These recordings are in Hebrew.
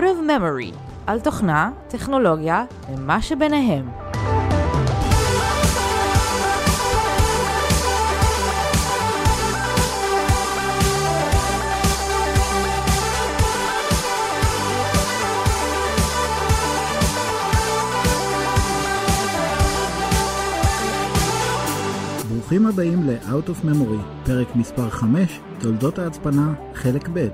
Out of Memory, על תוכנה, טכנולוגיה ומה שביניהם. ברוכים הבאים ל-Out of Memory, פרק מספר 5, תולדות ההצפנה, חלק ב'.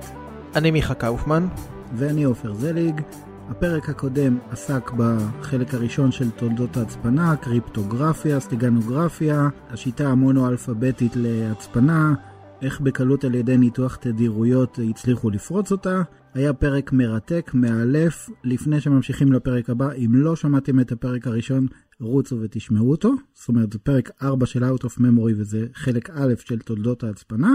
אני מיכה קאופמן. ואני עופר זליג. הפרק הקודם עסק בחלק הראשון של תולדות ההצפנה, קריפטוגרפיה, סטיגנוגרפיה, השיטה המונו-אלפביתית להצפנה, איך בקלות על ידי ניתוח תדירויות הצליחו לפרוץ אותה. היה פרק מרתק, מאלף. לפני שממשיכים לפרק הבא, אם לא שמעתם את הפרק הראשון, רוצו ותשמעו אותו. זאת אומרת, זה פרק 4 של Out of Memory וזה חלק א' של תולדות ההצפנה.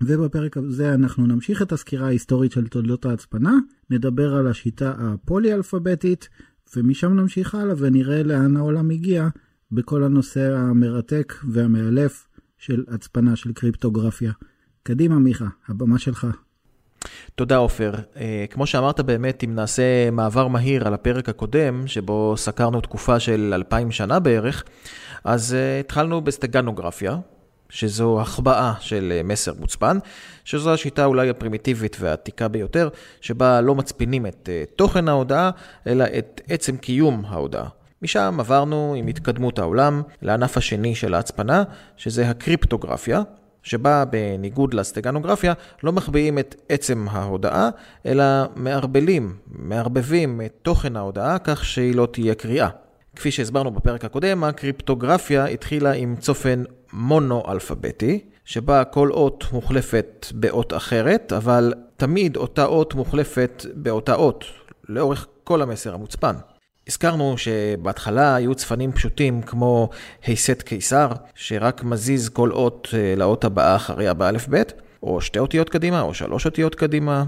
ובפרק הזה אנחנו נמשיך את הסקירה ההיסטורית של תולדות ההצפנה, נדבר על השיטה הפולי-אלפביתית, ומשם נמשיך הלאה ונראה לאן העולם הגיע בכל הנושא המרתק והמאלף של הצפנה של קריפטוגרפיה. קדימה מיכה, הבמה שלך. תודה עופר. Uh, כמו שאמרת באמת, אם נעשה מעבר מהיר על הפרק הקודם, שבו סקרנו תקופה של אלפיים שנה בערך, אז uh, התחלנו בסטגנוגרפיה, שזו החבאה של uh, מסר מוצפן, שזו השיטה אולי הפרימיטיבית והעתיקה ביותר, שבה לא מצפינים את uh, תוכן ההודעה, אלא את עצם קיום ההודעה. משם עברנו עם התקדמות העולם לענף השני של ההצפנה, שזה הקריפטוגרפיה, שבה בניגוד לסטגנוגרפיה לא מחביאים את עצם ההודעה, אלא מערבלים, מערבבים את תוכן ההודעה כך שהיא לא תהיה קריאה. כפי שהסברנו בפרק הקודם, הקריפטוגרפיה התחילה עם צופן מונו-אלפביתי, שבה כל אות מוחלפת באות אחרת, אבל תמיד אותה אות מוחלפת באותה אות, לאורך כל המסר המוצפן. הזכרנו שבהתחלה היו צפנים פשוטים כמו היסט קיסר, שרק מזיז כל אות אה, לאות הבאה אחריה באלף בית, או שתי אותיות קדימה, או שלוש אותיות קדימה,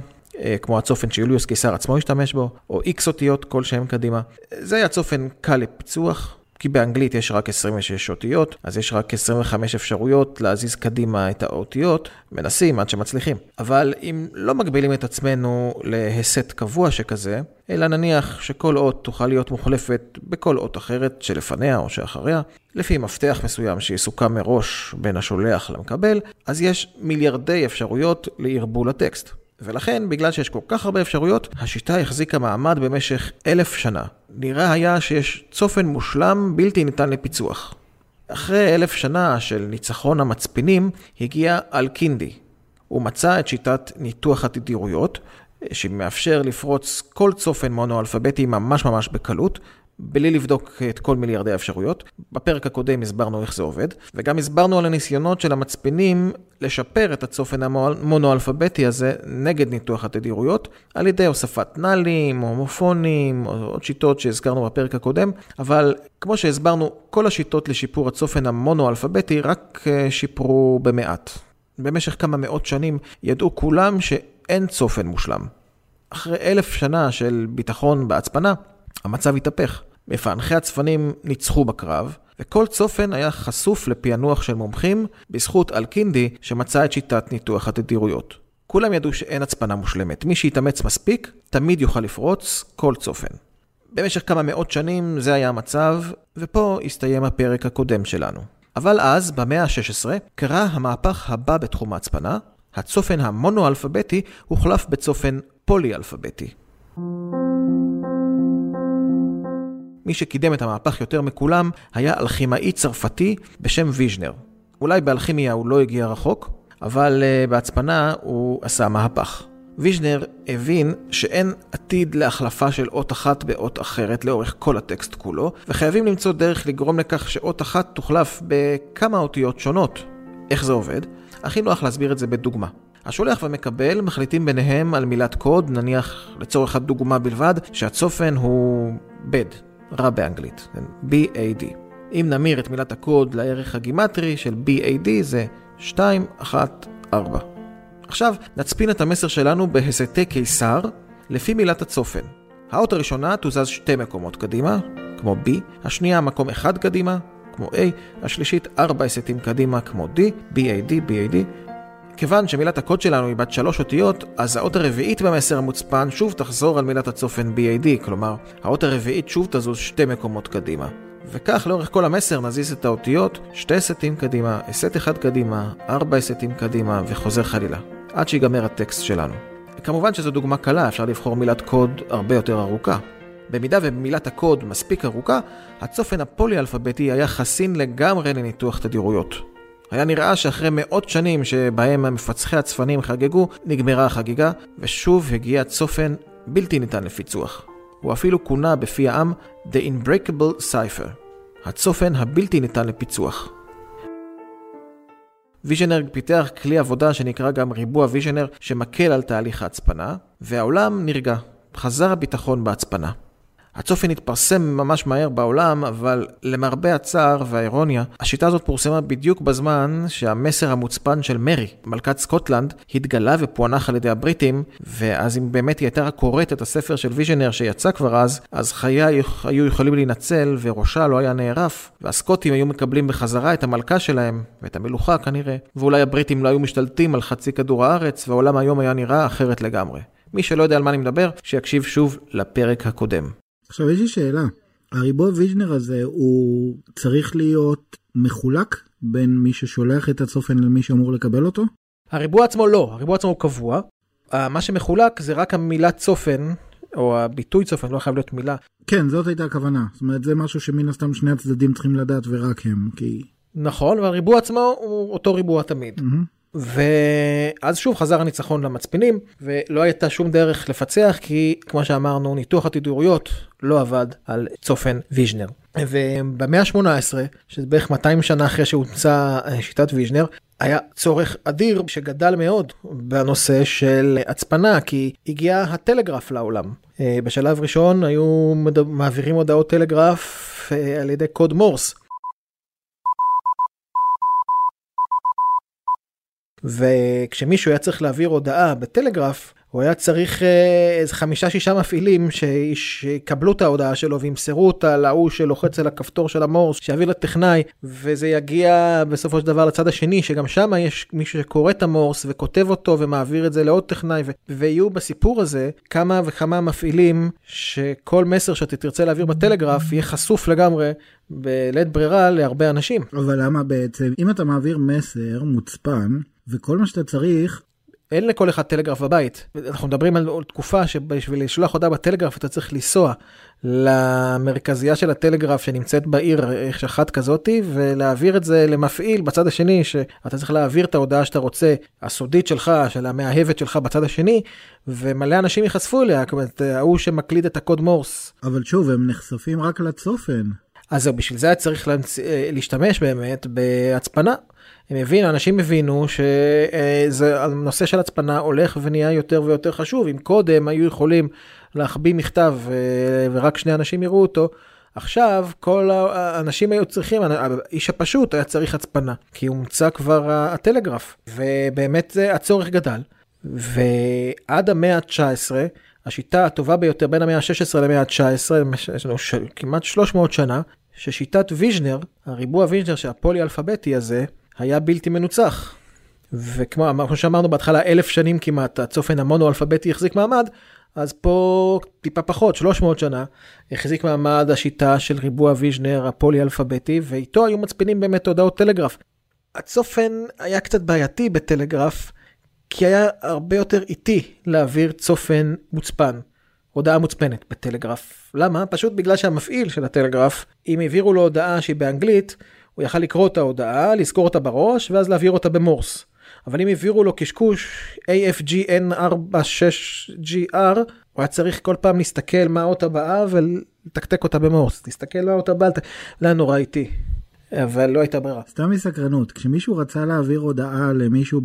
כמו הצופן שיוליוס קיסר עצמו השתמש בו, או איקס אותיות כלשהם קדימה. זה היה צופן קל לפיצוח, כי באנגלית יש רק 26 אותיות, אז יש רק 25 אפשרויות להזיז קדימה את האותיות, מנסים עד שמצליחים. אבל אם לא מגבילים את עצמנו להסט קבוע שכזה, אלא נניח שכל אות תוכל להיות מוחלפת בכל אות אחרת שלפניה או שאחריה, לפי מפתח מסוים שיסוכם מראש בין השולח למקבל, אז יש מיליארדי אפשרויות לערבול הטקסט. ולכן, בגלל שיש כל כך הרבה אפשרויות, השיטה החזיקה מעמד במשך אלף שנה. נראה היה שיש צופן מושלם בלתי ניתן לפיצוח. אחרי אלף שנה של ניצחון המצפינים, הגיע אלקינדי. הוא מצא את שיטת ניתוח התדירויות, שמאפשר לפרוץ כל צופן מונו-אלפביתי ממש ממש בקלות, בלי לבדוק את כל מיליארדי האפשרויות. בפרק הקודם הסברנו איך זה עובד, וגם הסברנו על הניסיונות של המצפנים לשפר את הצופן המונו-אלפביתי הזה נגד ניתוח התדירויות, על ידי הוספת נאלים, הומופונים, עוד שיטות שהזכרנו בפרק הקודם, אבל כמו שהסברנו, כל השיטות לשיפור הצופן המונו-אלפביתי רק אה, שיפרו במעט. במשך כמה מאות שנים ידעו כולם שאין צופן מושלם. אחרי אלף שנה של ביטחון בהצפנה, המצב התהפך. מפענחי הצפנים ניצחו בקרב, וכל צופן היה חשוף לפענוח של מומחים בזכות אלקינדי שמצא את שיטת ניתוח התדירויות. כולם ידעו שאין הצפנה מושלמת. מי שיתאמץ מספיק, תמיד יוכל לפרוץ כל צופן. במשך כמה מאות שנים זה היה המצב, ופה הסתיים הפרק הקודם שלנו. אבל אז, במאה ה-16, קרה המהפך הבא בתחום ההצפנה, הצופן המונו-אלפביתי הוחלף בצופן פולי-אלפביתי. מי שקידם את המהפך יותר מכולם היה אלכימאי צרפתי בשם ויז'נר. אולי באלכימיה הוא לא הגיע רחוק, אבל uh, בהצפנה הוא עשה מהפך. ויז'נר הבין שאין עתיד להחלפה של אות אחת באות אחרת לאורך כל הטקסט כולו, וחייבים למצוא דרך לגרום לכך שאות אחת תוחלף בכמה אותיות שונות. איך זה עובד? הכי נוח להסביר את זה בדוגמה. השולח והמקבל מחליטים ביניהם על מילת קוד, נניח לצורך הדוגמה בלבד, שהצופן הוא bed, רע באנגלית, BAD. אם נמיר את מילת הקוד לערך הגימטרי של BAD זה 214. עכשיו נצפין את המסר שלנו בהסתי קיסר לפי מילת הצופן. האות הראשונה תוזז שתי מקומות קדימה, כמו B, השנייה מקום אחד קדימה, כמו A, השלישית ארבע הסתים קדימה, כמו D, BAD, BAD. כיוון שמילת הקוד שלנו היא בת שלוש אותיות, אז האות הרביעית במסר המוצפן שוב תחזור על מילת הצופן BAD, כלומר, האות הרביעית שוב תזוז שתי מקומות קדימה. וכך לאורך כל המסר נזיז את האותיות שתי סטים קדימה, סט אחד קדימה, ארבע סטים קדימה וחוזר חלילה, עד שיגמר הטקסט שלנו. כמובן שזו דוגמה קלה, אפשר לבחור מילת קוד הרבה יותר ארוכה. במידה ומילת הקוד מספיק ארוכה, הצופן הפולי-אלפביתי היה חסין לגמרי לניתוח תדירויות. היה נראה שאחרי מאות שנים שבהם המפצחי הצפנים חגגו, נגמרה החגיגה, ושוב הגיע צופן בלתי ניתן לפיצוח. הוא אפילו כונה בפי העם The Unbreakable Cipher, הצופן הבלתי ניתן לפיצוח. ויז'נר פיתח כלי עבודה שנקרא גם ריבוע ויז'נר שמקל על תהליך ההצפנה, והעולם נרגע, חזר הביטחון בהצפנה. הצופן התפרסם ממש מהר בעולם, אבל למרבה הצער והאירוניה, השיטה הזאת פורסמה בדיוק בזמן שהמסר המוצפן של מרי, מלכת סקוטלנד, התגלה ופוענח על ידי הבריטים, ואז אם באמת היא הייתה רק קוראת את הספר של ויז'נר שיצא כבר אז, אז חייה היו יכולים להינצל וראשה לא היה נערף, והסקוטים היו מקבלים בחזרה את המלכה שלהם, ואת המלוכה כנראה, ואולי הבריטים לא היו משתלטים על חצי כדור הארץ, והעולם היום היה נראה אחרת לגמרי. מי שלא יודע על מה אני מדבר, שיקשיב שוב לפרק הקודם. עכשיו יש לי שאלה, הריבוע ויז'נר הזה הוא צריך להיות מחולק בין מי ששולח את הצופן למי שאמור לקבל אותו? הריבוע עצמו לא, הריבוע עצמו הוא קבוע. מה שמחולק זה רק המילת צופן, או הביטוי צופן, לא חייב להיות מילה. כן, זאת הייתה הכוונה. זאת אומרת, זה משהו שמן הסתם שני הצדדים צריכים לדעת ורק הם, כי... נכון, והריבוע עצמו הוא אותו ריבוע תמיד. Mm-hmm. ואז שוב חזר הניצחון למצפינים ולא הייתה שום דרך לפצח כי כמו שאמרנו ניתוח התדירויות לא עבד על צופן ויז'נר. ובמאה ה-18 שזה בערך 200 שנה אחרי שהומצא אה, שיטת ויז'נר היה צורך אדיר שגדל מאוד בנושא של הצפנה כי הגיע הטלגרף לעולם. אה, בשלב ראשון היו מעבירים הודעות טלגרף אה, על ידי קוד מורס וכשמישהו היה צריך להעביר הודעה בטלגרף, הוא היה צריך אה, איזה חמישה שישה מפעילים שיקבלו את ההודעה שלו וימסרו אותה להוא שלוחץ על הכפתור של המורס, שיעביר לטכנאי, וזה יגיע בסופו של דבר לצד השני, שגם שם יש מישהו שקורא את המורס וכותב אותו ומעביר את זה לעוד טכנאי, ו- ויהיו בסיפור הזה כמה וכמה מפעילים שכל מסר שאתה תרצה להעביר בטלגרף יהיה חשוף לגמרי בלית ברירה להרבה אנשים. אבל למה בעצם, אם אתה מעביר מסר מוצפן, וכל מה שאתה צריך... אין לכל אחד טלגרף בבית. אנחנו מדברים על תקופה שבשביל לשלוח הודעה בטלגרף אתה צריך לנסוע למרכזייה של הטלגרף שנמצאת בעיר איך אחת כזאתי ולהעביר את זה למפעיל בצד השני שאתה צריך להעביר את ההודעה שאתה רוצה הסודית שלך של המאהבת שלך בצד השני ומלא אנשים ייחשפו אליה, זאת אומרת ההוא שמקליד את הקוד מורס. אבל שוב הם נחשפים רק לצופן. אז זהו, בשביל זה היה צריך להשתמש באמת בהצפנה. הם הבינו, אנשים הבינו שהנושא של הצפנה הולך ונהיה יותר ויותר חשוב. אם קודם היו יכולים להחביא מכתב ורק שני אנשים יראו אותו, עכשיו כל האנשים היו צריכים, האיש הפשוט היה צריך הצפנה, כי הומצא כבר הטלגרף, ובאמת הצורך גדל. ועד המאה ה-19, השיטה הטובה ביותר בין המאה ה-16 למאה ה-19, יש לנו כמעט 300 שנה, ששיטת ויז'נר, הריבוע ויז'נר שהפולי אלפביתי הזה, היה בלתי מנוצח. וכמו שאמרנו בהתחלה, אלף שנים כמעט הצופן המונו-אלפביתי החזיק מעמד, אז פה טיפה פחות, 300 שנה, החזיק מעמד השיטה של ריבוע ויז'נר הפולי-אלפביתי, ואיתו היו מצפינים באמת הודעות טלגרף. הצופן היה קצת בעייתי בטלגרף, כי היה הרבה יותר איטי להעביר צופן מוצפן, הודעה מוצפנת בטלגרף. למה? פשוט בגלל שהמפעיל של הטלגרף, אם העבירו לו הודעה שהיא באנגלית, הוא יכל לקרוא את ההודעה, לזכור אותה בראש, ואז להעביר אותה במורס. אבל אם העבירו לו קשקוש AFGN46GR, הוא היה צריך כל פעם להסתכל מה האות הבאה ולתקתק אותה במורס. תסתכל מה האות הבאה, לא נורא איטי. אבל לא הייתה ברירה. סתם מסקרנות, כשמישהו רצה להעביר הודעה למישהו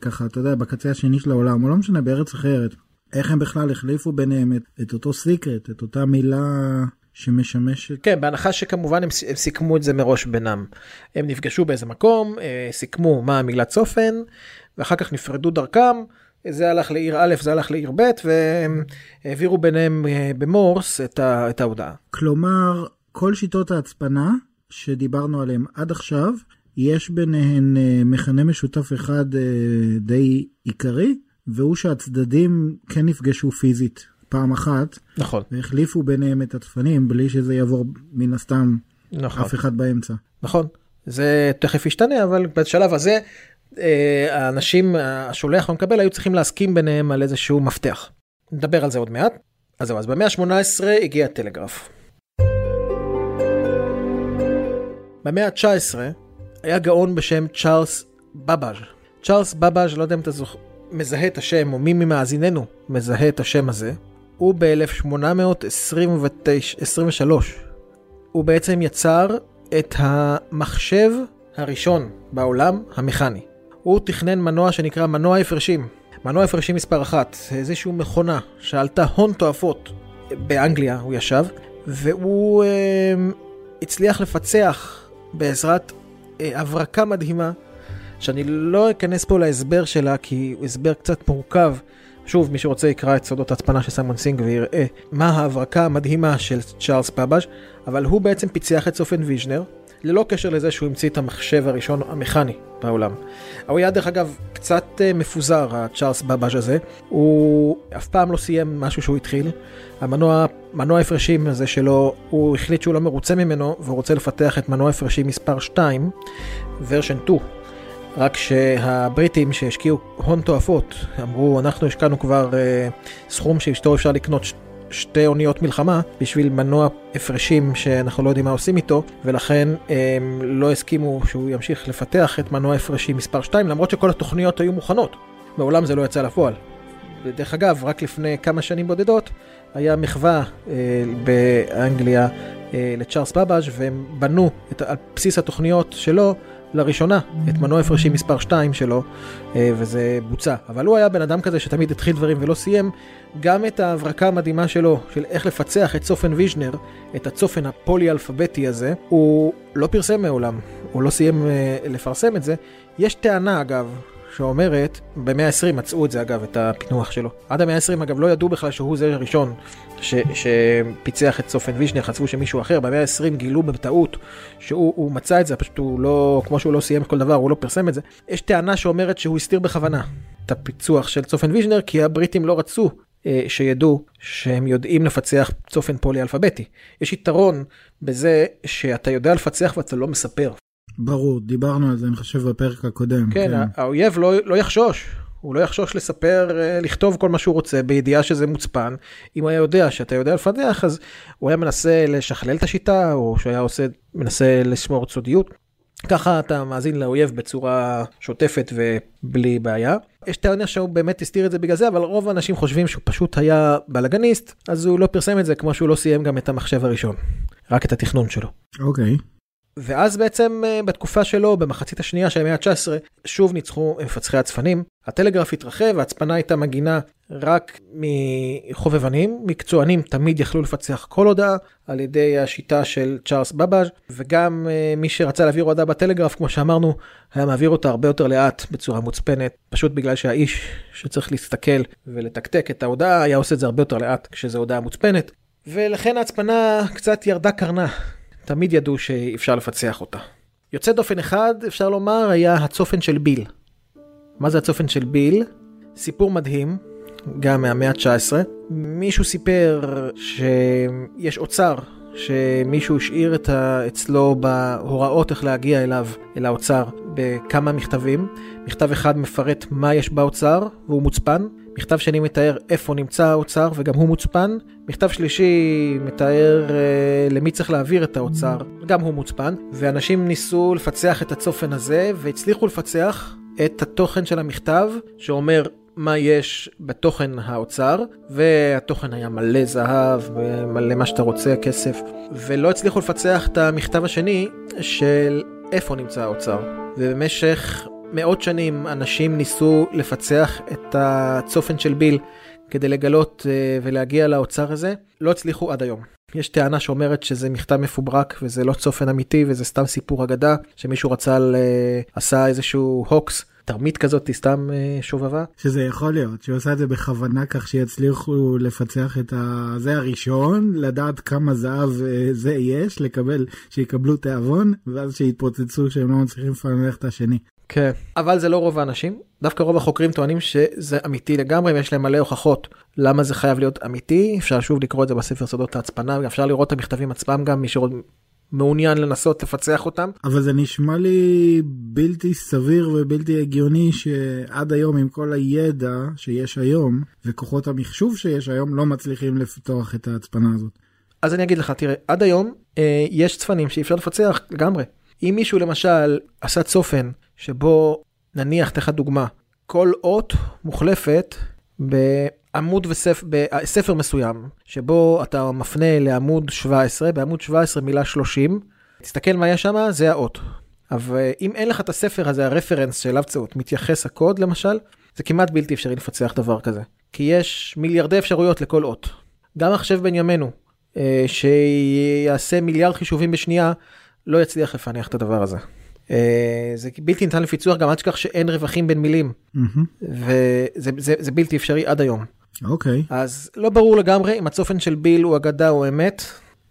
ככה, אתה יודע, בקצה השני של העולם, או לא משנה, בארץ אחרת, איך הם בכלל החליפו ביניהם את, את אותו סיקרט, את אותה מילה שמשמשת. כן, בהנחה שכמובן הם, הם סיכמו את זה מראש בינם. הם נפגשו באיזה מקום, אה, סיכמו מה המילת צופן, ואחר כך נפרדו דרכם. זה הלך לעיר א', זה הלך לעיר ב', והם העבירו ביניהם אה, במורס את, ה, את ההודעה. כלומר, כל שיטות ההצפנה שדיברנו עליהן עד עכשיו, יש ביניהן אה, מכנה משותף אחד די עיקרי, והוא שהצדדים כן נפגשו פיזית פעם אחת, נכון, והחליפו ביניהם את הדפנים בלי שזה יעבור מן הסתם נכון, אף אחד באמצע. נכון. זה תכף ישתנה, אבל בשלב הזה אה, האנשים, השולח והמקבל היו צריכים להסכים ביניהם על איזשהו מפתח. נדבר על זה עוד מעט. אז זהו, אז במאה ה-18 הגיע הטלגרף. במאה ה-19 היה גאון בשם צ'ארלס בבאז'. צ'ארלס בבאז', לא יודע אם אתה זוכ... מזהה את השם, או מי ממאזיננו מזהה את השם הזה. הוא ב-1823, הוא בעצם יצר את המחשב הראשון בעולם המכני. הוא תכנן מנוע שנקרא מנוע הפרשים. מנוע הפרשים מספר אחת, איזושהי מכונה שעלתה הון תועפות באנגליה, הוא ישב, והוא אה, הצליח לפצח בעזרת אה, הברקה מדהימה, שאני לא אכנס פה להסבר שלה כי הוא הסבר קצת מורכב. שוב, מי שרוצה יקרא את סודות ההצפנה של סיימון סינג ויראה מה ההברקה המדהימה של צ'ארלס באבאז', אבל הוא בעצם פיצח את צופן ויז'נר, ללא קשר לזה שהוא המציא את המחשב הראשון המכני בעולם. הוא היה דרך אגב קצת אה, מפוזר, הצ'ארלס בבאז' הזה, הוא אף פעם לא סיים משהו שהוא התחיל. המנוע, מנוע הפרשים הזה שלו, הוא החליט שהוא לא מרוצה ממנו והוא רוצה לפתח את מנוע הפרשים מספר 2, ורשן 2. רק שהבריטים שהשקיעו הון תועפות, אמרו אנחנו השקענו כבר אה, סכום שאשתו אפשר לקנות ש- שתי אוניות מלחמה בשביל מנוע הפרשים שאנחנו לא יודעים מה עושים איתו, ולכן הם לא הסכימו שהוא ימשיך לפתח את מנוע הפרשים מספר 2, למרות שכל התוכניות היו מוכנות. מעולם זה לא יצא לפועל. ודרך אגב, רק לפני כמה שנים בודדות, היה מחווה אה, באנגליה אה, לצ'ארלס בבאז' והם בנו את, על בסיס התוכניות שלו לראשונה את מנוע הפרשים מספר 2 שלו, אה, וזה בוצע. אבל הוא היה בן אדם כזה שתמיד התחיל דברים ולא סיים. גם את ההברקה המדהימה שלו, של איך לפצח את צופן ויז'נר, את הצופן הפולי-אלפביתי הזה, הוא לא פרסם מעולם, הוא לא סיים אה, לפרסם את זה. יש טענה אגב, שאומרת, במאה ה-20 מצאו את זה אגב, את הפינוח שלו. עד המאה ה-20 אגב לא ידעו בכלל שהוא זה הראשון ש, שפיצח את צופן וישנר, חשבו שמישהו אחר, במאה ה-20 גילו בטעות שהוא מצא את זה, פשוט הוא לא, כמו שהוא לא סיים כל דבר, הוא לא פרסם את זה. יש טענה שאומרת שהוא הסתיר בכוונה את הפיצוח של צופן וישנר, כי הבריטים לא רצו אה, שידעו שהם יודעים לפצח צופן פולי אלפביתי. יש יתרון בזה שאתה יודע לפצח ואתה לא מספר. ברור, דיברנו על זה, אני חושב, בפרק הקודם. כן, כן. האויב לא, לא יחשוש. הוא לא יחשוש לספר, אה, לכתוב כל מה שהוא רוצה בידיעה שזה מוצפן. אם הוא היה יודע שאתה יודע לפתח, אז הוא היה מנסה לשכלל את השיטה, או שהוא היה עושה, מנסה לשמור סודיות. ככה אתה מאזין לאויב בצורה שוטפת ובלי בעיה. יש טענה שהוא באמת הסתיר את זה בגלל זה, אבל רוב האנשים חושבים שהוא פשוט היה בלאגניסט, אז הוא לא פרסם את זה כמו שהוא לא סיים גם את המחשב הראשון, רק את התכנון שלו. אוקיי. Okay. ואז בעצם אה, בתקופה שלו, במחצית השנייה של המאה ה-19, שוב ניצחו מפצחי הצפנים. הטלגרף התרחב, ההצפנה הייתה מגינה רק מחובבנים, מקצוענים תמיד יכלו לפצח כל הודעה על ידי השיטה של צ'ארלס בבאז' וגם אה, מי שרצה להעביר הודעה בטלגרף, כמו שאמרנו, היה מעביר אותה הרבה יותר לאט בצורה מוצפנת, פשוט בגלל שהאיש שצריך להסתכל ולתקתק את ההודעה היה עושה את זה הרבה יותר לאט כשזו הודעה מוצפנת. ולכן ההצפנה קצת ירדה קרנה תמיד ידעו שאפשר לפצח אותה. יוצא דופן אחד, אפשר לומר, היה הצופן של ביל. מה זה הצופן של ביל? סיפור מדהים, גם מהמאה ה-19. מישהו סיפר שיש אוצר שמישהו השאיר את ה... אצלו בהוראות איך להגיע אליו, אל האוצר, בכמה מכתבים. מכתב אחד מפרט מה יש באוצר, והוא מוצפן. מכתב שני מתאר איפה נמצא האוצר וגם הוא מוצפן. מכתב שלישי מתאר אה, למי צריך להעביר את האוצר, גם הוא מוצפן. ואנשים ניסו לפצח את הצופן הזה והצליחו לפצח את התוכן של המכתב שאומר מה יש בתוכן האוצר, והתוכן היה מלא זהב, מלא מה שאתה רוצה, כסף, ולא הצליחו לפצח את המכתב השני של איפה נמצא האוצר. ובמשך מאות שנים אנשים ניסו לפצח את הצופן של ביל כדי לגלות uh, ולהגיע לאוצר הזה, לא הצליחו עד היום. יש טענה שאומרת שזה מכתב מפוברק וזה לא צופן אמיתי וזה סתם סיפור אגדה, שמישהו רצה, ל... עשה איזשהו הוקס תרמית כזאת, סתם אה, שובבה. שזה יכול להיות, שהיא עושה את זה בכוונה כך שיצליחו לפצח את ה... זה הראשון, לדעת כמה זהב אה, זה יש, לקבל, שיקבלו תיאבון, ואז שיתפוצצו שהם לא מצליחים לפענח את השני. כן, אבל זה לא רוב האנשים, דווקא רוב החוקרים טוענים שזה אמיתי לגמרי ויש להם מלא הוכחות למה זה חייב להיות אמיתי, אפשר שוב לקרוא את זה בספר סודות ההצפנה, אפשר לראות את המכתבים עצמם גם, מי שעוד מעוניין לנסות לפצח אותם. אבל זה נשמע לי בלתי סביר ובלתי הגיוני שעד היום עם כל הידע שיש היום וכוחות המחשוב שיש היום לא מצליחים לפתוח את ההצפנה הזאת. אז אני אגיד לך, תראה, עד היום אה, יש צפנים שאי אפשר לפצח לגמרי. אם מישהו למשל עשה צופן שבו נניח, לך דוגמה, כל אות מוחלפת בעמוד וספר, בספר מסוים, שבו אתה מפנה לעמוד 17, בעמוד 17 מילה 30, תסתכל מה יש שם, זה האות. אבל אם אין לך את הספר הזה, הרפרנס שאליו צאות, מתייחס הקוד למשל, זה כמעט בלתי אפשרי לפצח דבר כזה. כי יש מיליארדי אפשרויות לכל אות. גם מחשב בן ימינו, אה, שיעשה מיליארד חישובים בשנייה, לא יצליח לפענח את הדבר הזה. אה, זה בלתי ניתן לפיצוח גם אל תשכח שאין רווחים בין מילים וזה זה, זה בלתי אפשרי עד היום. אוקיי. Okay. אז לא ברור לגמרי אם הצופן של ביל הוא אגדה או אמת.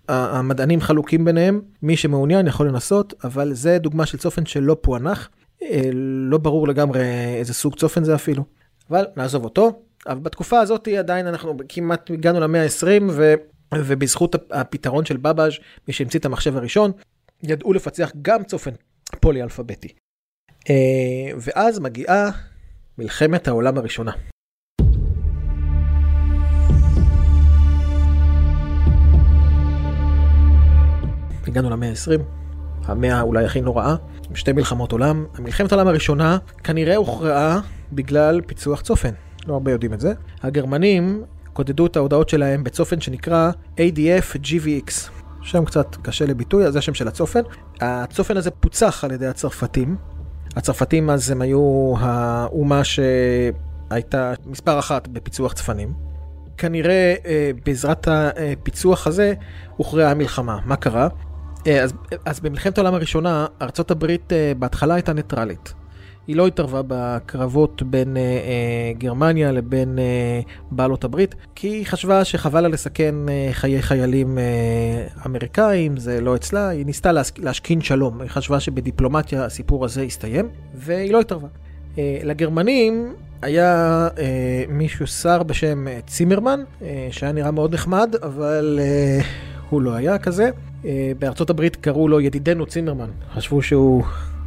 המדענים חלוקים ביניהם מי שמעוניין יכול לנסות אבל זה דוגמה של צופן שלא פוענח. אה, לא ברור לגמרי איזה סוג צופן זה אפילו. אבל נעזוב אותו. אבל בתקופה הזאת עדיין אנחנו כמעט הגענו למאה ה-20 ו... ובזכות הפתרון של בבאז' מי שהמציא את המחשב הראשון ידעו לפצח גם צופן פולי אלפביתי. אה, ואז מגיעה מלחמת העולם הראשונה. הגענו למאה ה-20, המאה אולי הכי נוראה, עם שתי מלחמות עולם. מלחמת העולם הראשונה כנראה הוכרעה בגלל פיצוח צופן, לא הרבה יודעים את זה. הגרמנים קודדו את ההודעות שלהם בצופן שנקרא ADF GVX, שם קצת קשה לביטוי, זה השם של הצופן. הצופן הזה פוצח על ידי הצרפתים. הצרפתים אז הם היו האומה שהייתה מספר אחת בפיצוח צפנים. כנראה אה, בעזרת הפיצוח הזה הוכרעה המלחמה. מה קרה? אה, אז, אז במלחמת העולם הראשונה ארצות הברית אה, בהתחלה הייתה ניטרלית. היא לא התערבה בקרבות בין אה, אה, גרמניה לבין אה, בעלות הברית, כי היא חשבה שחבל לה לסכן אה, חיי חיילים אה, אמריקאים, זה לא אצלה, היא ניסתה להשק, להשכין שלום, היא חשבה שבדיפלומטיה הסיפור הזה יסתיים, והיא לא התערבה. אה, לגרמנים היה אה, מישהו שר בשם אה, צימרמן, אה, שהיה נראה מאוד נחמד, אבל אה, הוא לא היה כזה. אה, בארצות הברית קראו לו ידידנו צימרמן, חשבו שהוא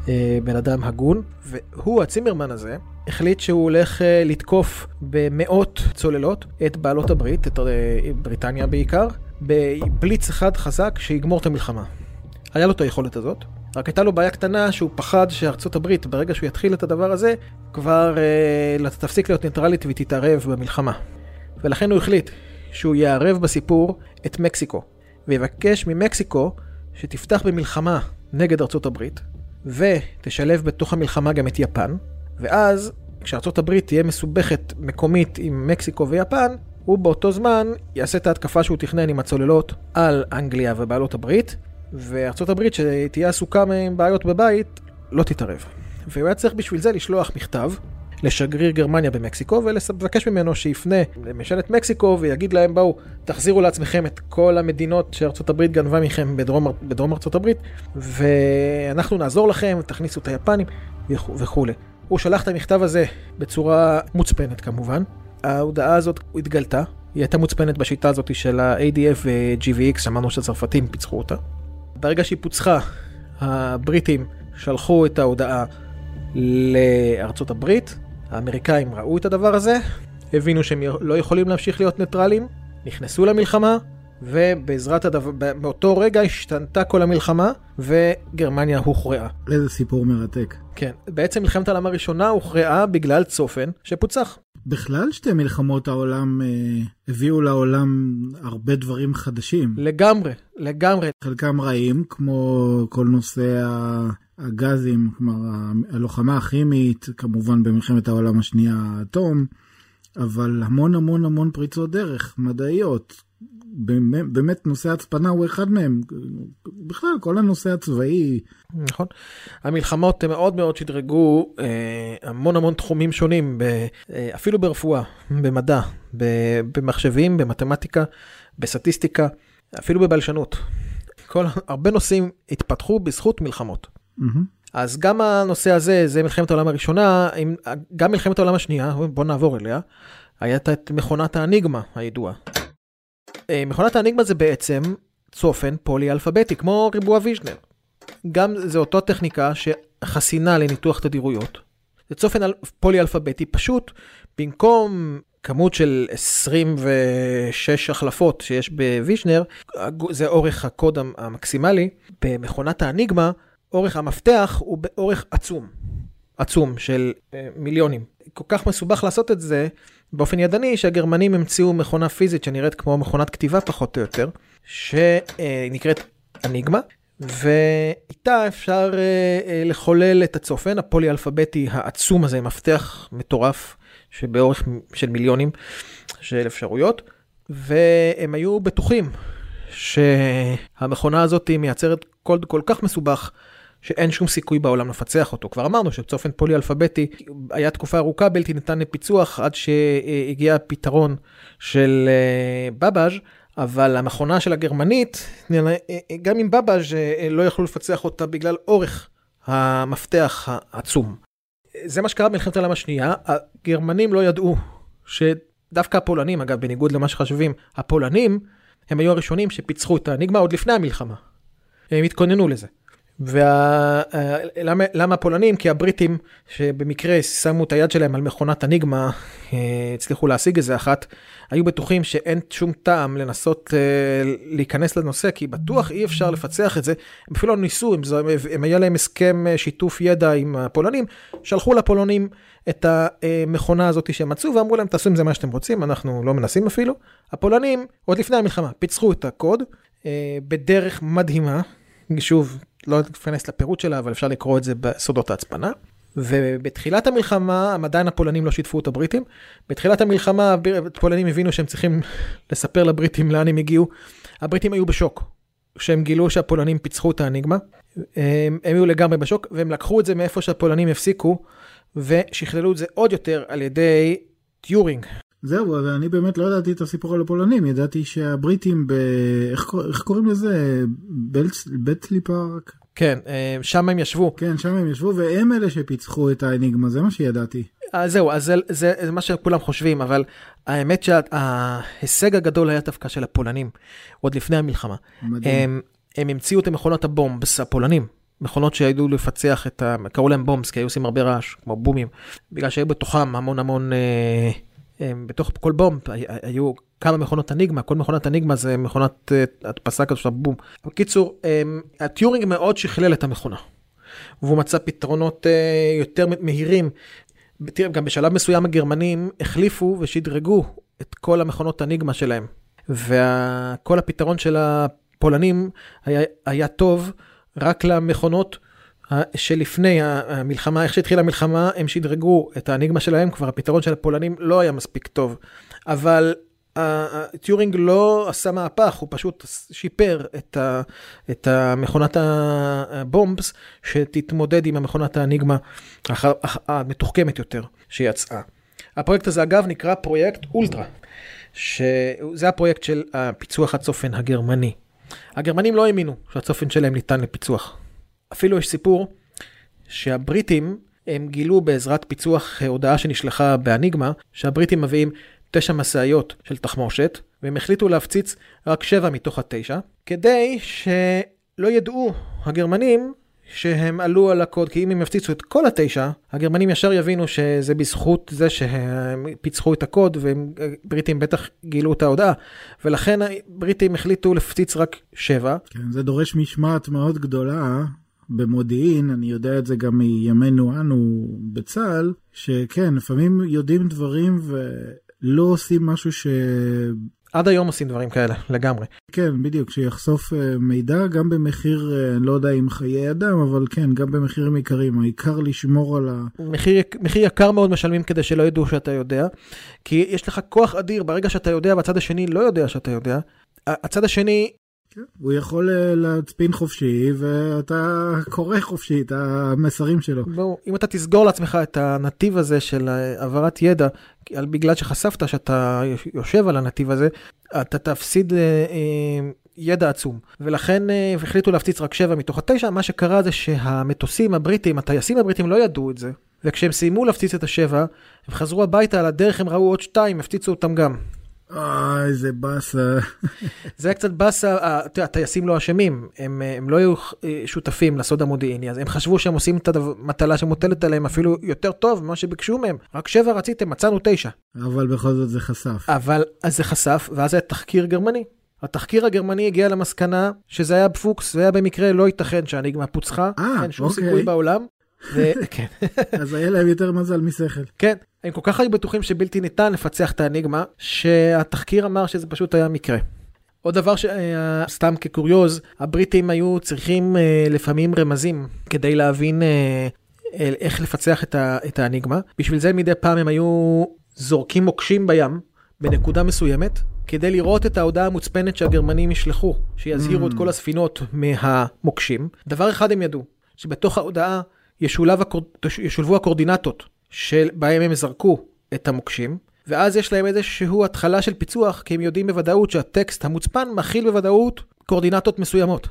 אה, בן אדם הגון, והוא, הצימרמן הזה, החליט שהוא הולך אה, לתקוף במאות צוללות את בעלות הברית, את אה, בריטניה בעיקר, בבליץ אחד חזק שיגמור את המלחמה. היה לו את היכולת הזאת, רק הייתה לו בעיה קטנה שהוא פחד שארצות הברית, ברגע שהוא יתחיל את הדבר הזה, כבר אה, תפסיק להיות ניטרלית והיא תתערב במלחמה. ולכן הוא החליט שהוא יערב בסיפור את מקסיקו, ויבקש ממקסיקו שתפתח במלחמה נגד ארצות הברית, ותשלב בתוך המלחמה גם את יפן, ואז כשארצות הברית תהיה מסובכת מקומית עם מקסיקו ויפן, הוא באותו זמן יעשה את ההתקפה שהוא תכנן עם הצוללות על אנגליה ובעלות הברית, וארצות הברית שתהיה עסוקה עם בעיות בבית, לא תתערב. והוא היה צריך בשביל זה לשלוח מכתב לשגריר גרמניה במקסיקו ולבקש ממנו שיפנה לממשלת מקסיקו ויגיד להם בואו תחזירו לעצמכם את כל המדינות שארצות הברית גנבה מכם בדרום, בדרום ארצות הברית ואנחנו נעזור לכם, תכניסו את היפנים וכולי. הוא שלח את המכתב הזה בצורה מוצפנת כמובן. ההודעה הזאת התגלתה, היא הייתה מוצפנת בשיטה הזאת של ה-ADF ו-GVX, שמענו שהצרפתים פיצחו אותה. ברגע שהיא פוצחה, הבריטים שלחו את ההודעה לארצות הברית, האמריקאים ראו את הדבר הזה, הבינו שהם לא יכולים להמשיך להיות ניטרלים, נכנסו למלחמה, ובעזרת הדבר, מאותו רגע השתנתה כל המלחמה, וגרמניה הוכרעה. איזה סיפור מרתק. כן, בעצם מלחמת העולם הראשונה הוכרעה בגלל צופן שפוצח. בכלל שתי מלחמות העולם אה, הביאו לעולם הרבה דברים חדשים. לגמרי, לגמרי. חלקם רעים, כמו כל נושא הגזים, כלומר הלוחמה הכימית, כמובן במלחמת העולם השנייה האטום, אבל המון המון המון פריצות דרך מדעיות. באמת נושא הצפנה הוא אחד מהם. בכלל, כל הנושא הצבאי. נכון. המלחמות מאוד מאוד שדרגו אה, המון המון תחומים שונים, ב, אה, אפילו ברפואה, במדע, ב, במחשבים, במתמטיקה, בסטטיסטיקה, אפילו בבלשנות. כל, הרבה נושאים התפתחו בזכות מלחמות. Mm-hmm. אז גם הנושא הזה, זה מלחמת העולם הראשונה, גם מלחמת העולם השנייה, בוא נעבור אליה, הייתה את מכונת האניגמה הידועה. אה, מכונת האניגמה זה בעצם צופן פולי-אלפביתי, כמו ריבוע ויז'נר. גם זה אותו טכניקה שחסינה לניתוח תדירויות. זה צופן פולי-אלפביתי, פשוט במקום כמות של 26 החלפות שיש בוויז'נר, זה אורך הקוד המקסימלי, במכונת האניגמה, אורך המפתח הוא באורך עצום. עצום של אה, מיליונים. כל כך מסובך לעשות את זה באופן ידני, שהגרמנים המציאו מכונה פיזית שנראית כמו מכונת כתיבה פחות או יותר, שנקראת אניגמה, ואיתה אפשר אה, אה, לחולל את הצופן הפולי-אלפביתי העצום הזה, מפתח מטורף שבאורך של מיליונים של אפשרויות, והם היו בטוחים שהמכונה הזאת מייצרת קוד כל כך מסובך. שאין שום סיכוי בעולם לפצח אותו. כבר אמרנו שצופן פולי-אלפביתי היה תקופה ארוכה בלתי ניתן לפיצוח עד שהגיע הפתרון של אה, בבאז', אבל המכונה של הגרמנית, גם עם בבאז' אה, לא יכלו לפצח אותה בגלל אורך המפתח העצום. זה מה שקרה במלחמת העולם השנייה, הגרמנים לא ידעו שדווקא הפולנים, אגב, בניגוד למה שחשבים, הפולנים הם היו הראשונים שפיצחו את האניגמה עוד לפני המלחמה. הם התכוננו לזה. ולמה וה... הפולנים? כי הבריטים שבמקרה שמו את היד שלהם על מכונת אניגמה, אה, הצליחו להשיג איזה אחת, היו בטוחים שאין שום טעם לנסות אה, להיכנס לנושא, כי בטוח אי אפשר לפצח את זה. הם אפילו לא ניסו, הם, הם היה להם הסכם אה, שיתוף ידע עם הפולנים, שלחו לפולנים את המכונה הזאת שהם מצאו ואמרו להם תעשו עם זה מה שאתם רוצים, אנחנו לא מנסים אפילו. הפולנים, עוד לפני המלחמה, פיצחו את הקוד בדרך מדהימה. שוב, לא אכנס לפירוט שלה, אבל אפשר לקרוא את זה בסודות ההצפנה. ובתחילת המלחמה, עדיין הפולנים לא שיתפו את הבריטים. בתחילת המלחמה הפולנים הבינו שהם צריכים לספר לבריטים לאן הם הגיעו. הבריטים היו בשוק, כשהם גילו שהפולנים פיצחו את האניגמה. הם, הם היו לגמרי בשוק, והם לקחו את זה מאיפה שהפולנים הפסיקו, ושכללו את זה עוד יותר על ידי טיורינג. זהו, אבל אני באמת לא ידעתי את הסיפור על הפולנים, ידעתי שהבריטים ב... איך, איך קוראים לזה? בטלי פארק? כן, אה, שם הם ישבו. כן, שם הם ישבו, והם אלה שפיצחו את האניגמה, זה מה שידעתי. אז אה, זהו, אז זה, זה, זה מה שכולם חושבים, אבל האמת שההישג הגדול היה דווקא של הפולנים, עוד לפני המלחמה. מדהים. הם, הם המציאו את מכונות הבומבס, הפולנים. מכונות שידעו לפצח את ה... קראו להם בומבס, כי היו עושים הרבה רעש, כמו בומים, בגלל שהיו בתוכם המון המון... אה, בתוך כל בום היו כמה מכונות אניגמה, כל מכונת אניגמה זה מכונת אה, הדפסה כזאת של בום. בקיצור, הטיורינג מאוד שכלל את המכונה. והוא מצא פתרונות אה, יותר מהירים. תראה, גם בשלב מסוים הגרמנים החליפו ושדרגו את כל המכונות אניגמה שלהם. וכל הפתרון של הפולנים היה, היה טוב רק למכונות שלפני המלחמה, איך שהתחילה המלחמה, הם שדרגו את האניגמה שלהם, כבר הפתרון של הפולנים לא היה מספיק טוב. אבל טיורינג לא עשה מהפך, הוא פשוט שיפר את, ה, את המכונת הבומבס, שתתמודד עם המכונת האניגמה המתוחכמת יותר שיצאה. הפרויקט הזה אגב נקרא פרויקט אולטרה, שזה הפרויקט של הפיצוח הצופן הגרמני. הגרמנים לא האמינו שהצופן שלהם ניתן לפיצוח. אפילו יש סיפור שהבריטים הם גילו בעזרת פיצוח הודעה שנשלחה באניגמה, שהבריטים מביאים תשע משאיות של תחמושת, והם החליטו להפציץ רק שבע מתוך התשע, כדי שלא ידעו הגרמנים שהם עלו על הקוד, כי אם הם יפציצו את כל התשע, הגרמנים ישר יבינו שזה בזכות זה שהם פיצחו את הקוד, ובריטים בטח גילו את ההודעה. ולכן הבריטים החליטו להפציץ רק שבע. כן, זה דורש משמעת מאוד גדולה. במודיעין, אני יודע את זה גם מימינו אנו בצה"ל, שכן, לפעמים יודעים דברים ולא עושים משהו עד היום עושים דברים כאלה, לגמרי. כן, בדיוק, שיחשוף אה, מידע גם במחיר, אה, אני לא יודע אם חיי אדם, אבל כן, גם במחירים יקרים. העיקר לשמור על ה... מחיר, מחיר יקר מאוד משלמים כדי שלא ידעו שאתה יודע, כי יש לך כוח אדיר ברגע שאתה יודע והצד השני לא יודע שאתה יודע. הצד השני כן, הוא יכול אה, להצפין חופשי ואתה קורא חופשי את המסרים שלו. ברור, אם אתה תסגור לעצמך את הנתיב הזה של העברת ידע, בגלל שחשפת שאתה יושב על הנתיב הזה, אתה תפסיד אה, אה, ידע עצום. ולכן החליטו להפציץ רק שבע מתוך התשע, מה שקרה זה שהמטוסים הבריטים, הטייסים הבריטים לא ידעו את זה. וכשהם סיימו להפציץ את השבע, הם חזרו הביתה, על הדרך הם ראו עוד שתיים, הפציצו אותם גם. אה, איזה באסה. זה היה קצת באסה, יודע, הטייסים לא אשמים, הם, הם לא היו אה, שותפים לסוד המודיעיני, אז הם חשבו שהם עושים את המטלה שמוטלת עליהם אפילו יותר טוב ממה שביקשו מהם. רק שבע רציתם, מצאנו תשע. אבל בכל זאת זה חשף. אבל, אז זה חשף, ואז היה תחקיר גרמני. התחקיר הגרמני הגיע למסקנה שזה היה פוקס, זה היה במקרה לא ייתכן שהניגמה פוצחה, אה, אין שום אוקיי. סיכוי בעולם. ו... כן. אז היה להם יותר מזל משכל. כן, הם כל כך היו בטוחים שבלתי ניתן לפצח את האניגמה, שהתחקיר אמר שזה פשוט היה מקרה. עוד דבר שהיה סתם כקוריוז, הבריטים היו צריכים אה, לפעמים רמזים כדי להבין אה, איך לפצח את, ה, את האניגמה. בשביל זה מדי פעם הם היו זורקים מוקשים בים בנקודה מסוימת, כדי לראות את ההודעה המוצפנת שהגרמנים ישלחו, שיזהירו mm. את כל הספינות מהמוקשים. דבר אחד הם ידעו, שבתוך ההודעה ישולב הקור... ישולבו הקורדינטות שבהם הם זרקו את המוקשים, ואז יש להם איזשהו התחלה של פיצוח, כי הם יודעים בוודאות שהטקסט המוצפן מכיל בוודאות קורדינטות מסוימות.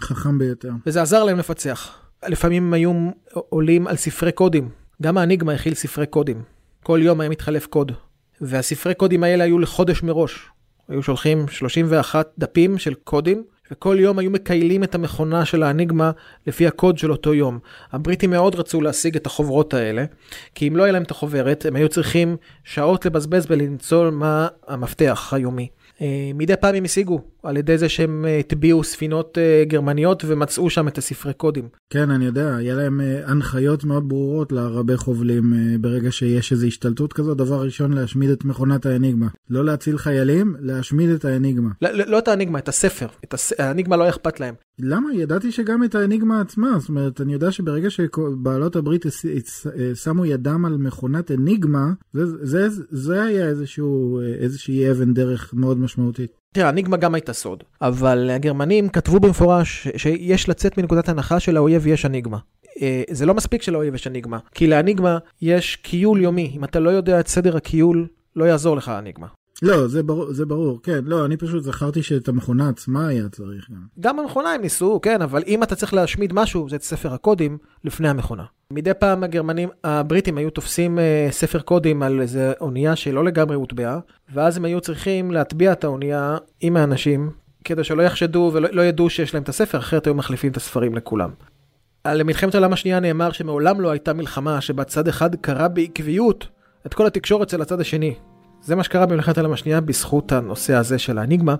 חכם ביותר. וזה עזר להם לפצח. לפעמים היו עולים על ספרי קודים. גם האניגמה הכיל ספרי קודים. כל יום היה מתחלף קוד. והספרי קודים האלה היו לחודש מראש. היו שולחים 31 דפים של קודים, וכל יום היו מקיילים את המכונה של האניגמה לפי הקוד של אותו יום. הבריטים מאוד רצו להשיג את החוברות האלה, כי אם לא היה להם את החוברת, הם היו צריכים שעות לבזבז ולמצוא מה המפתח היומי. אה, מדי פעם הם השיגו על ידי זה שהם אה, הטביעו ספינות אה, גרמניות ומצאו שם את הספרי קודים. כן, אני יודע, היה להם הנחיות מאוד ברורות לרבי חובלים ברגע שיש איזו השתלטות כזו, דבר ראשון להשמיד את מכונת האניגמה. לא להציל חיילים, להשמיד את האניגמה. לא, לא, לא את האניגמה, את הספר. את הס... האניגמה לא אכפת להם. למה? ידעתי שגם את האניגמה עצמה, זאת אומרת, אני יודע שברגע שבעלות הברית שמו ידם על מכונת אניגמה, זה, זה, זה היה איזשהו, איזושהי אבן דרך מאוד משמעותית. תראה, אניגמה גם הייתה סוד, אבל הגרמנים כתבו במפורש שיש לצאת מנקודת הנחה שלאויב יש אניגמה. אה, זה לא מספיק שלאויב יש אניגמה, כי לאניגמה יש קיול יומי. אם אתה לא יודע את סדר הקיול, לא יעזור לך האניגמה. לא, זה ברור, זה ברור, כן. לא, אני פשוט זכרתי שאת המכונה עצמה היה צריך גם. גם המכונה הם ניסו, כן, אבל אם אתה צריך להשמיד משהו, זה את ספר הקודים לפני המכונה. מדי פעם הגרמנים, הבריטים היו תופסים uh, ספר קודים על איזה אונייה שלא לגמרי הוטבעה, ואז הם היו צריכים להטביע את האונייה עם האנשים, כדי שלא יחשדו ולא לא ידעו שיש להם את הספר, אחרת היו מחליפים את הספרים לכולם. על מלחמת העולם השנייה נאמר שמעולם לא הייתה מלחמה שבה צד אחד קרא בעקביות את כל התקשורת של הצד השני. זה מה שקרה במלחמת העולם השנייה בזכות הנושא הזה של האניגמה.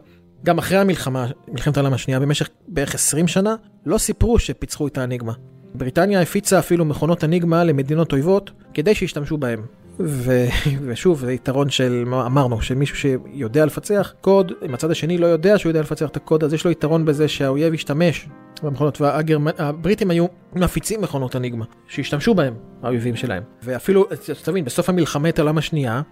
גם אחרי המלחמה, מלחמת העולם השנייה, במשך בערך 20 שנה, לא סיפרו שפיצחו את האניגמה. בריטניה הפיצה אפילו מכונות אניגמה למדינות אויבות כדי שישתמשו בהם. ו... ושוב, זה יתרון של, אמרנו, של מישהו שיודע לפצח קוד, אם הצד השני לא יודע שהוא יודע לפצח את הקוד, אז יש לו יתרון בזה שהאויב ישתמש במכונות, והבריטים היו מפיצים מכונות אניגמה, שהשתמשו בהם, האויבים שלהם. ואפילו, תבין, בסוף המלחמת העולם השנייה,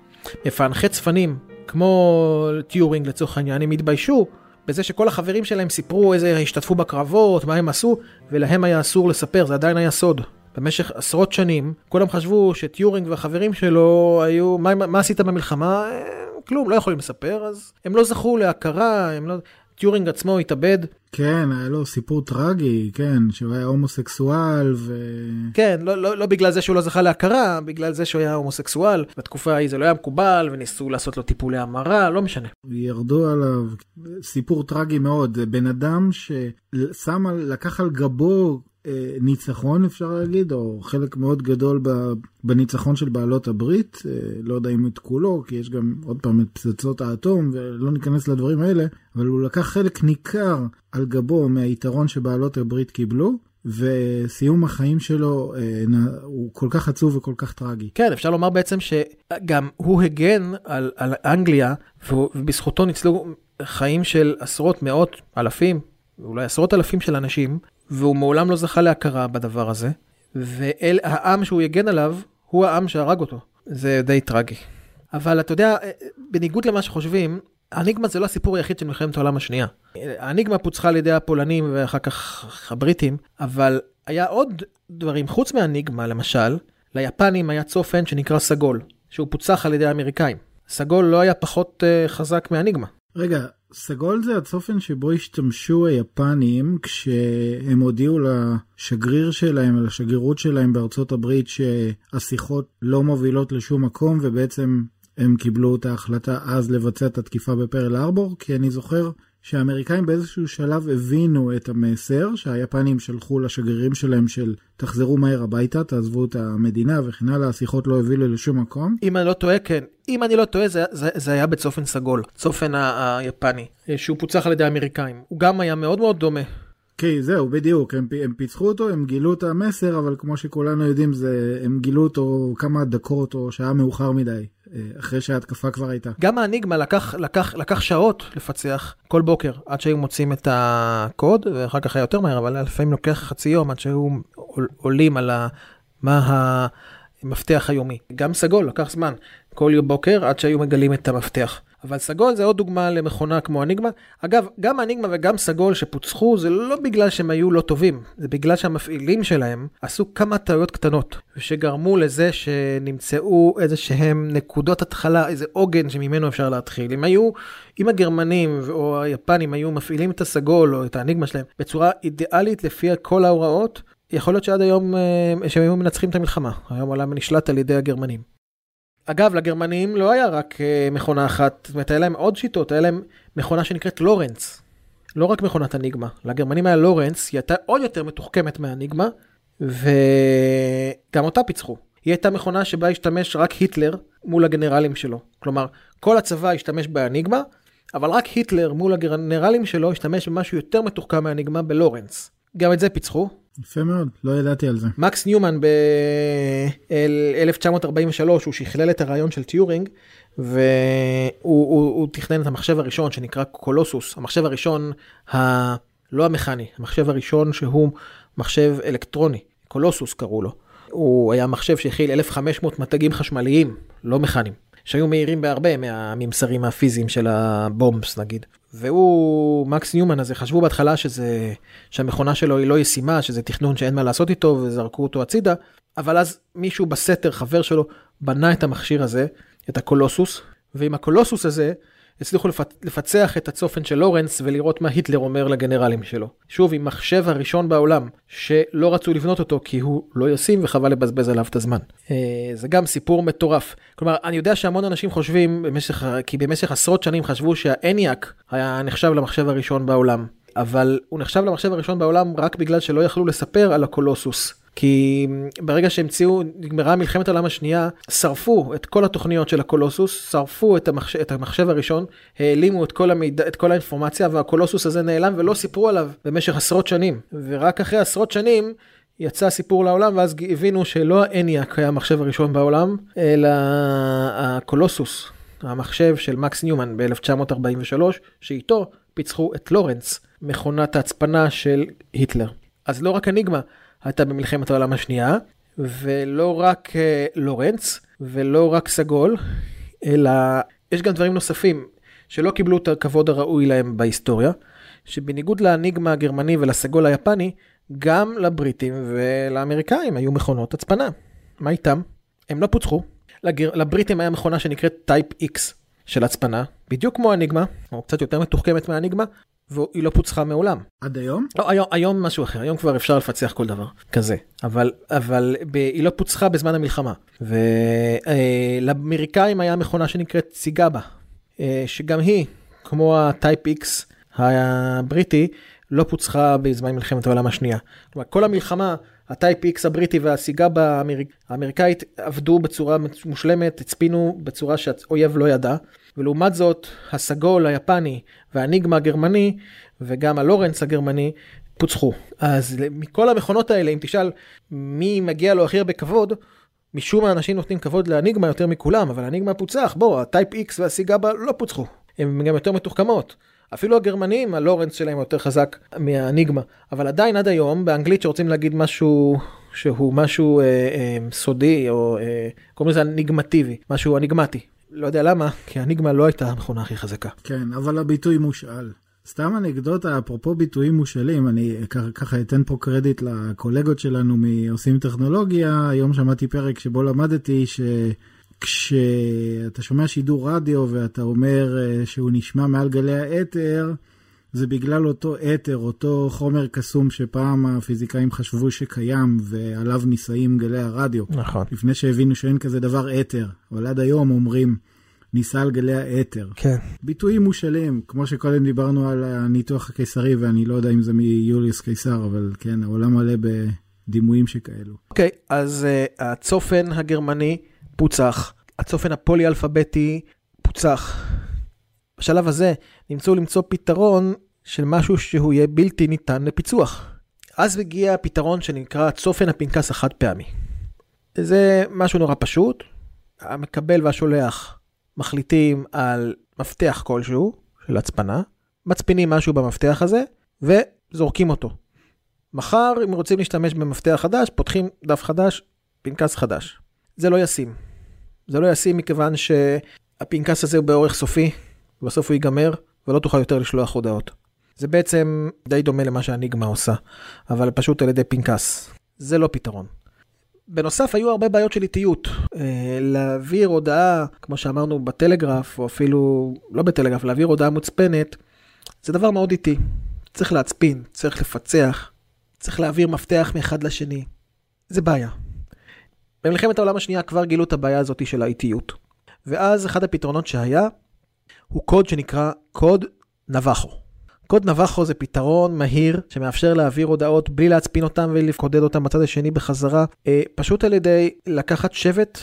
מפענחי צפנים, כמו טיורינג לצורך העניין, הם התביישו בזה שכל החברים שלהם סיפרו איזה השתתפו בקרבות, מה הם עשו, ולהם היה אסור לספר, זה עדיין היה סוד. במשך עשרות שנים, כולם חשבו שטיורינג והחברים שלו היו, מה, מה עשית במלחמה? אה, כלום, לא יכולים לספר, אז הם לא זכו להכרה, הם לא... טיורינג עצמו התאבד. כן, היה לו סיפור טרגי, כן, שהוא היה הומוסקסואל ו... כן, לא, לא, לא בגלל זה שהוא לא זכה להכרה, בגלל זה שהוא היה הומוסקסואל. בתקופה ההיא זה לא היה מקובל, וניסו לעשות לו טיפולי המרה, לא משנה. ירדו עליו, סיפור טרגי מאוד, בן אדם ששם, לקח על גבו ניצחון אפשר להגיד, או חלק מאוד גדול בניצחון של בעלות הברית, אה, לא יודע אם את כולו, כי יש גם עוד פעם את פצצות האטום, ולא ניכנס לדברים האלה, אבל הוא לקח חלק ניכר על גבו מהיתרון שבעלות הברית קיבלו, וסיום החיים שלו אה, הוא כל כך עצוב וכל כך טרגי. כן, אפשר לומר בעצם שגם הוא הגן על, על אנגליה, ובזכותו ניצלו חיים של עשרות, מאות, אלפים, אולי עשרות אלפים של אנשים, והוא מעולם לא זכה להכרה בדבר הזה, והעם שהוא הגן עליו, הוא העם שהרג אותו. זה די טרגי. אבל אתה יודע, בניגוד למה שחושבים, האניגמה זה לא הסיפור היחיד של מלחמת העולם השנייה. האניגמה פוצחה על ידי הפולנים ואחר כך הבריטים, אבל היה עוד דברים חוץ מהאניגמה, למשל, ליפנים היה צופן שנקרא סגול, שהוא פוצח על ידי האמריקאים. סגול לא היה פחות uh, חזק מהאניגמה. רגע, סגול זה הצופן שבו השתמשו היפנים כשהם הודיעו לשגריר שלהם, לשגרירות שלהם בארצות הברית שהשיחות לא מובילות לשום מקום ובעצם הם קיבלו את ההחלטה אז לבצע את התקיפה בפרל ארבור, כי אני זוכר שהאמריקאים באיזשהו שלב הבינו את המסר שהיפנים שלחו לשגרירים שלהם של תחזרו מהר הביתה, תעזבו את המדינה וכן הלאה, השיחות לא הובילו לשום מקום. אם אני לא טועה, כן. אם אני לא טועה, זה, זה, זה היה בצופן סגול, צופן היפני, שהוא פוצח על ידי האמריקאים. הוא גם היה מאוד מאוד דומה. כן, זהו, בדיוק, הם, הם פיצחו אותו, הם גילו את המסר, אבל כמו שכולנו יודעים, זה, הם גילו אותו כמה דקות או שעה מאוחר מדי. אה, אחרי שההתקפה כבר הייתה. גם האניגמה לקח, לקח, לקח שעות לפצח כל בוקר עד שהיו מוצאים את הקוד, ואחר כך היה יותר מהר, אבל לפעמים לוקח חצי יום עד שהיו עולים על ה, מה המפתח היומי. גם סגול לקח זמן, כל יום בוקר עד שהיו מגלים את המפתח. אבל סגול זה עוד דוגמה למכונה כמו אניגמה. אגב, גם אניגמה וגם סגול שפוצחו זה לא בגלל שהם היו לא טובים, זה בגלל שהמפעילים שלהם עשו כמה טעויות קטנות, ושגרמו לזה שנמצאו איזה שהם נקודות התחלה, איזה עוגן שממנו אפשר להתחיל. אם היו, אם הגרמנים או היפנים היו מפעילים את הסגול או את האניגמה שלהם בצורה אידיאלית לפי כל ההוראות, יכול להיות שעד היום אה, שהם היו מנצחים את המלחמה. היום העולם נשלט על ידי הגרמנים. אגב, לגרמנים לא היה רק uh, מכונה אחת, זאת אומרת, היה להם עוד שיטות, היה להם מכונה שנקראת לורנץ. לא רק מכונת אניגמה, לגרמנים היה לורנץ, היא הייתה עוד יותר מתוחכמת מהאניגמה, וגם אותה פיצחו. היא הייתה מכונה שבה השתמש רק היטלר מול הגנרלים שלו. כלומר, כל הצבא השתמש באניגמה, אבל רק היטלר מול הגנרלים שלו השתמש במשהו יותר מתוחכם מהאניגמה בלורנץ. גם את זה פיצחו, יפה מאוד, לא ידעתי על זה. מקס ניומן ב-1943 הוא שכלל את הרעיון של טיורינג והוא הוא, הוא תכנן את המחשב הראשון שנקרא קולוסוס, המחשב הראשון ה... לא המכני, המחשב הראשון שהוא מחשב אלקטרוני, קולוסוס קראו לו. הוא היה מחשב שהכיל 1500 מתגים חשמליים, לא מכניים. שהיו מהירים בהרבה מהממסרים הפיזיים של הבומבס נגיד. והוא, מקס ניומן הזה, חשבו בהתחלה שזה, שהמכונה שלו היא לא ישימה, שזה תכנון שאין מה לעשות איתו וזרקו אותו הצידה, אבל אז מישהו בסתר, חבר שלו, בנה את המכשיר הזה, את הקולוסוס, ועם הקולוסוס הזה הצליחו לפצח את הצופן של לורנס ולראות מה היטלר אומר לגנרלים שלו. שוב, עם מחשב הראשון בעולם, שלא רצו לבנות אותו כי הוא לא ישים וחבל לבזבז עליו את הזמן. אה, זה גם סיפור מטורף. כלומר, אני יודע שהמון אנשים חושבים, במשך, כי במשך עשרות שנים חשבו שהאניאק היה נחשב למחשב הראשון בעולם. אבל הוא נחשב למחשב הראשון בעולם רק בגלל שלא יכלו לספר על הקולוסוס. כי ברגע שהמציאו, נגמרה מלחמת העולם השנייה, שרפו את כל התוכניות של הקולוסוס, שרפו את המחשב, את המחשב הראשון, העלימו את כל, המידע, את כל האינפורמציה, והקולוסוס הזה נעלם ולא סיפרו עליו במשך עשרות שנים. ורק אחרי עשרות שנים יצא סיפור לעולם, ואז הבינו שלא האניאק היה המחשב הראשון בעולם, אלא הקולוסוס, המחשב של מקס ניומן ב-1943, שאיתו פיצחו את לורנס, מכונת ההצפנה של היטלר. אז לא רק אניגמה, הייתה במלחמת העולם השנייה, ולא רק uh, לורנץ, ולא רק סגול, אלא יש גם דברים נוספים שלא קיבלו את הכבוד הראוי להם בהיסטוריה, שבניגוד לאניגמה הגרמני ולסגול היפני, גם לבריטים ולאמריקאים היו מכונות הצפנה. מה איתם? הם לא פוצחו. לגר... לבריטים היה מכונה שנקראת טייפ X של הצפנה, בדיוק כמו אניגמה, או קצת יותר מתוחכמת מהאניגמה, והיא לא פוצחה מעולם. עד היום? לא, היום, היום משהו אחר, היום כבר אפשר לפצח כל דבר כזה, אבל, אבל ב, היא לא פוצחה בזמן המלחמה. ולאמריקאים היה מכונה שנקראת סיגאבה, אה, שגם היא, כמו הטייפ X הבריטי, לא פוצחה בזמן מלחמת העולם השנייה. כלומר, כל המלחמה, הטייפ X הבריטי האמריק... האמריקאית עבדו בצורה מושלמת, הצפינו בצורה שהאויב לא ידע. ולעומת זאת הסגול היפני והאניגמה הגרמני וגם הלורנס הגרמני פוצחו. אז מכל המכונות האלה, אם תשאל מי מגיע לו הכי הרבה כבוד, משום מה אנשים נותנים כבוד לאניגמה יותר מכולם, אבל האניגמה פוצח, בוא, הטייפ X והסיגאבה לא פוצחו, הן גם יותר מתוחכמות. אפילו הגרמנים, הלורנס שלהם יותר חזק מהאניגמה, אבל עדיין עד היום, באנגלית שרוצים להגיד משהו שהוא משהו אה, אה, סודי, או אה, קוראים לזה אניגמטיבי, משהו אניגמטי. לא יודע למה, כי האניגמה לא הייתה המכונה הכי חזקה. כן, אבל הביטוי מושאל. סתם אנקדוטה, אפרופו ביטויים מושאלים, אני ככה אתן פה קרדיט לקולגות שלנו מעושים טכנולוגיה. היום שמעתי פרק שבו למדתי שכשאתה שומע שידור רדיו ואתה אומר אה, שהוא נשמע מעל גלי האתר, זה בגלל אותו אתר, אותו חומר קסום שפעם הפיזיקאים חשבו שקיים ועליו נישאים גלי הרדיו. נכון. לפני שהבינו שאין כזה דבר אתר, אבל עד היום אומרים נישא על גלי האתר. כן. ביטויים מושאלים, כמו שקודם דיברנו על הניתוח הקיסרי, ואני לא יודע אם זה מיוליוס קיסר, אבל כן, העולם מלא בדימויים שכאלו. אוקיי, okay, אז uh, הצופן הגרמני פוצח, הצופן הפולי-אלפביתי פוצח. בשלב הזה נמצאו למצוא פתרון של משהו שהוא יהיה בלתי ניתן לפיצוח. אז הגיע הפתרון שנקרא צופן הפנקס החד פעמי. זה משהו נורא פשוט, המקבל והשולח מחליטים על מפתח כלשהו של הצפנה, מצפינים משהו במפתח הזה וזורקים אותו. מחר, אם רוצים להשתמש במפתח חדש, פותחים דף חדש, פנקס חדש. זה לא ישים. זה לא ישים מכיוון שהפנקס הזה הוא באורך סופי, ובסוף הוא ייגמר, ולא תוכל יותר לשלוח הודעות. זה בעצם די דומה למה שהניגמה עושה, אבל פשוט על ידי פנקס. זה לא פתרון. בנוסף, היו הרבה בעיות של איטיות. אה, להעביר הודעה, כמו שאמרנו, בטלגרף, או אפילו לא בטלגרף, להעביר הודעה מוצפנת, זה דבר מאוד איטי. צריך להצפין, צריך לפצח, צריך להעביר מפתח מאחד לשני. זה בעיה. במלחמת העולם השנייה כבר גילו את הבעיה הזאת של האיטיות. ואז אחד הפתרונות שהיה, הוא קוד שנקרא קוד נבחו. קוד נבחו זה פתרון מהיר שמאפשר להעביר הודעות בלי להצפין אותם ולקודד אותם בצד השני בחזרה, אה, פשוט על ידי לקחת שבט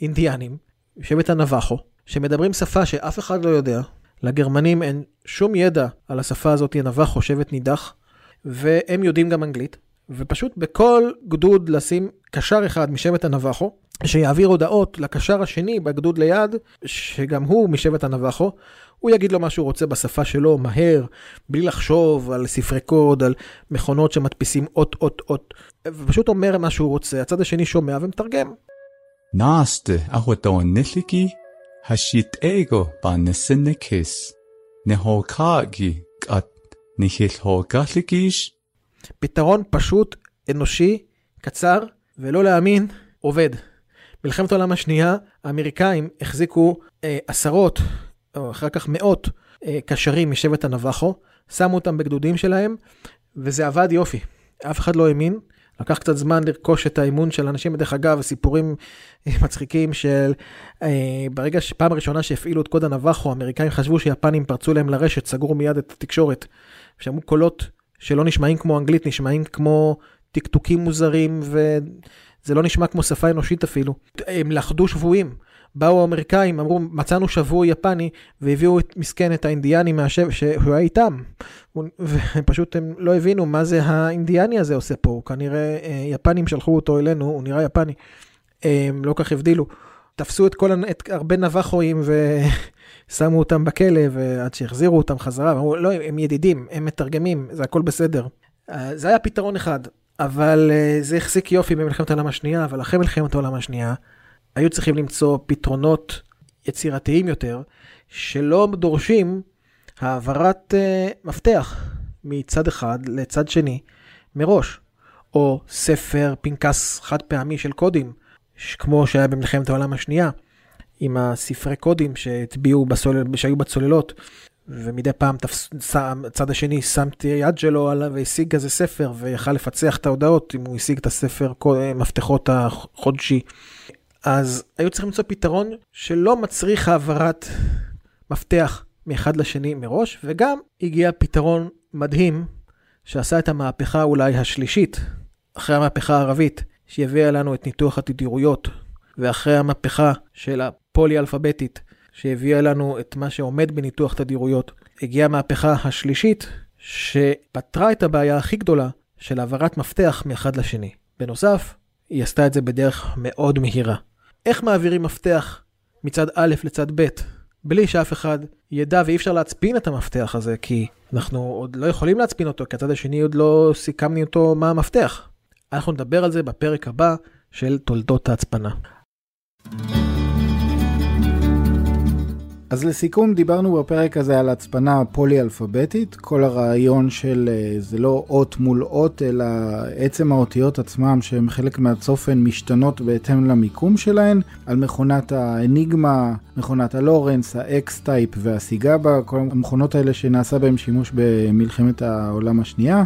אינדיאנים, שבט הנבחו, שמדברים שפה שאף אחד לא יודע, לגרמנים אין שום ידע על השפה הזאת, הנבחו, שבט נידח, והם יודעים גם אנגלית, ופשוט בכל גדוד לשים קשר אחד משבט הנבחו, שיעביר הודעות לקשר השני בגדוד ליד, שגם הוא משבט הנבחו, הוא יגיד לו מה שהוא רוצה בשפה שלו, מהר, בלי לחשוב על ספרי קוד, על מכונות שמדפיסים אות אות אות, ופשוט אומר מה שהוא רוצה, הצד השני שומע ומתרגם. אחותו נשליקי, השיט אגו בנסנקס, ניחלהוקאשליקיש. פתרון פשוט, אנושי, קצר, ולא להאמין, עובד. מלחמת העולם השנייה, האמריקאים החזיקו אה, עשרות, או אחר כך מאות, אה, קשרים משבט הנבחו, שמו אותם בגדודים שלהם, וזה עבד יופי. אף אחד לא האמין. לקח קצת זמן לרכוש את האמון של אנשים, דרך אגב, סיפורים מצחיקים של אה, ברגע שפעם הראשונה שהפעילו את קוד הנבחו, האמריקאים חשבו שיפנים פרצו להם לרשת, סגרו מיד את התקשורת. שמעו קולות שלא נשמעים כמו אנגלית, נשמעים כמו טקטוקים מוזרים, וזה לא נשמע כמו שפה אנושית אפילו. הם לכדו שבויים. באו האמריקאים, אמרו, מצאנו שבוי יפני, והביאו את מסכן, את האינדיאני מהשב, שהוא היה איתם. ופשוט הם לא הבינו מה זה האינדיאני הזה עושה פה, כנראה, אה, יפנים שלחו אותו אלינו, הוא נראה יפני. הם לא כך הבדילו. תפסו את כל, את הרבה נבחואים ושמו אותם בכלא, ועד שהחזירו אותם חזרה, ואמרו, לא, הם ידידים, הם מתרגמים, זה הכל בסדר. אה, זה היה פתרון אחד, אבל אה, זה החזיק יופי במלחמת העולם השנייה, אבל אחרי מלחמת העולם השנייה, היו צריכים למצוא פתרונות יצירתיים יותר, שלא דורשים העברת uh, מפתח מצד אחד לצד שני מראש, או ספר פנקס חד פעמי של קודים, כמו שהיה במלחמת העולם השנייה, עם הספרי קודים שהטביעו בסולל, שהיו בצוללות, ומדי פעם תפס, השני שם את היד שלו עליו והשיג כזה ספר ויכל לפצח את ההודעות אם הוא השיג את הספר מפתחות החודשי. אז היו צריכים למצוא פתרון שלא מצריך העברת מפתח מאחד לשני מראש, וגם הגיע פתרון מדהים שעשה את המהפכה אולי השלישית, אחרי המהפכה הערבית, שהביאה לנו את ניתוח התדירויות, ואחרי המהפכה של הפולי-אלפביתית, שהביאה לנו את מה שעומד בניתוח תדירויות, הגיעה המהפכה השלישית, שפתרה את הבעיה הכי גדולה של העברת מפתח מאחד לשני. בנוסף, היא עשתה את זה בדרך מאוד מהירה. איך מעבירים מפתח מצד א' לצד ב', בלי שאף אחד ידע ואי אפשר להצפין את המפתח הזה, כי אנחנו עוד לא יכולים להצפין אותו, כי הצד השני עוד לא סיכמנו אותו מה המפתח. אנחנו נדבר על זה בפרק הבא של תולדות ההצפנה. אז לסיכום, דיברנו בפרק הזה על הצפנה פולי-אלפביתית, כל הרעיון של אה, זה לא אות מול אות, אלא עצם האותיות עצמם שהן חלק מהצופן משתנות בהתאם למיקום שלהן, על מכונת האניגמה, מכונת הלורנס, האקס טייפ והסיגאבה, כל המכונות האלה שנעשה בהן שימוש במלחמת העולם השנייה.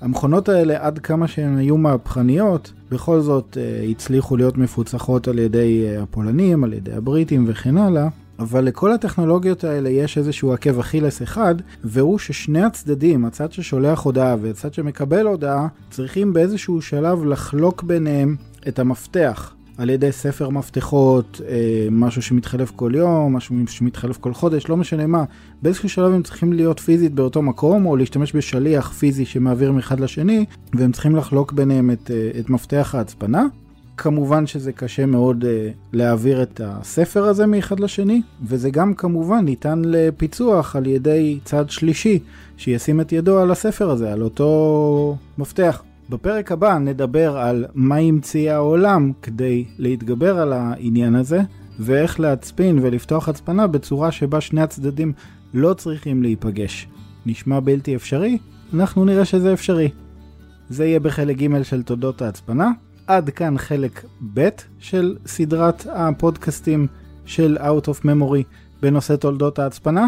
המכונות האלה, עד כמה שהן היו מהפכניות, בכל זאת אה, הצליחו להיות מפוצחות על ידי אה, הפולנים, על ידי הבריטים וכן הלאה. אבל לכל הטכנולוגיות האלה יש איזשהו עקב אכילס אחד, והוא ששני הצדדים, הצד ששולח הודעה והצד שמקבל הודעה, צריכים באיזשהו שלב לחלוק ביניהם את המפתח. על ידי ספר מפתחות, אה, משהו שמתחלף כל יום, משהו שמתחלף כל חודש, לא משנה מה. באיזשהו שלב הם צריכים להיות פיזית באותו מקום, או להשתמש בשליח פיזי שמעביר מאחד לשני, והם צריכים לחלוק ביניהם את, אה, את מפתח ההצפנה. כמובן שזה קשה מאוד uh, להעביר את הספר הזה מאחד לשני, וזה גם כמובן ניתן לפיצוח על ידי צד שלישי, שישים את ידו על הספר הזה, על אותו מפתח. בפרק הבא נדבר על מה המציא העולם כדי להתגבר על העניין הזה, ואיך להצפין ולפתוח הצפנה בצורה שבה שני הצדדים לא צריכים להיפגש. נשמע בלתי אפשרי? אנחנו נראה שזה אפשרי. זה יהיה בחלק ג' של תולדות ההצפנה. עד כאן חלק ב' של סדרת הפודקאסטים של Out of Memory בנושא תולדות ההצפנה.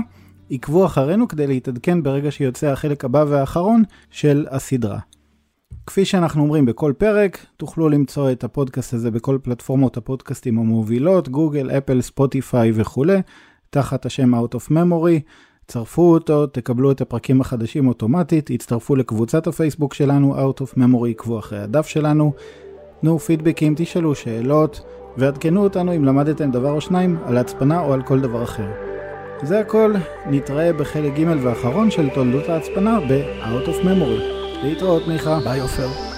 עקבו אחרינו כדי להתעדכן ברגע שיוצא החלק הבא והאחרון של הסדרה. כפי שאנחנו אומרים בכל פרק, תוכלו למצוא את הפודקאסט הזה בכל פלטפורמות הפודקאסטים המובילות, גוגל, אפל, ספוטיפיי וכולי, תחת השם Out of Memory. צרפו אותו, תקבלו את הפרקים החדשים אוטומטית, הצטרפו לקבוצת הפייסבוק שלנו, Out of Memory, עקבו אחרי הדף שלנו. תנו פידבקים, תשאלו שאלות, ועדכנו אותנו אם למדתם דבר או שניים על ההצפנה או על כל דבר אחר. זה הכל, נתראה בחלק ג' ואחרון של תולדות ההצפנה ב-Out of Memory. להתראות מיכה. ביי עופר.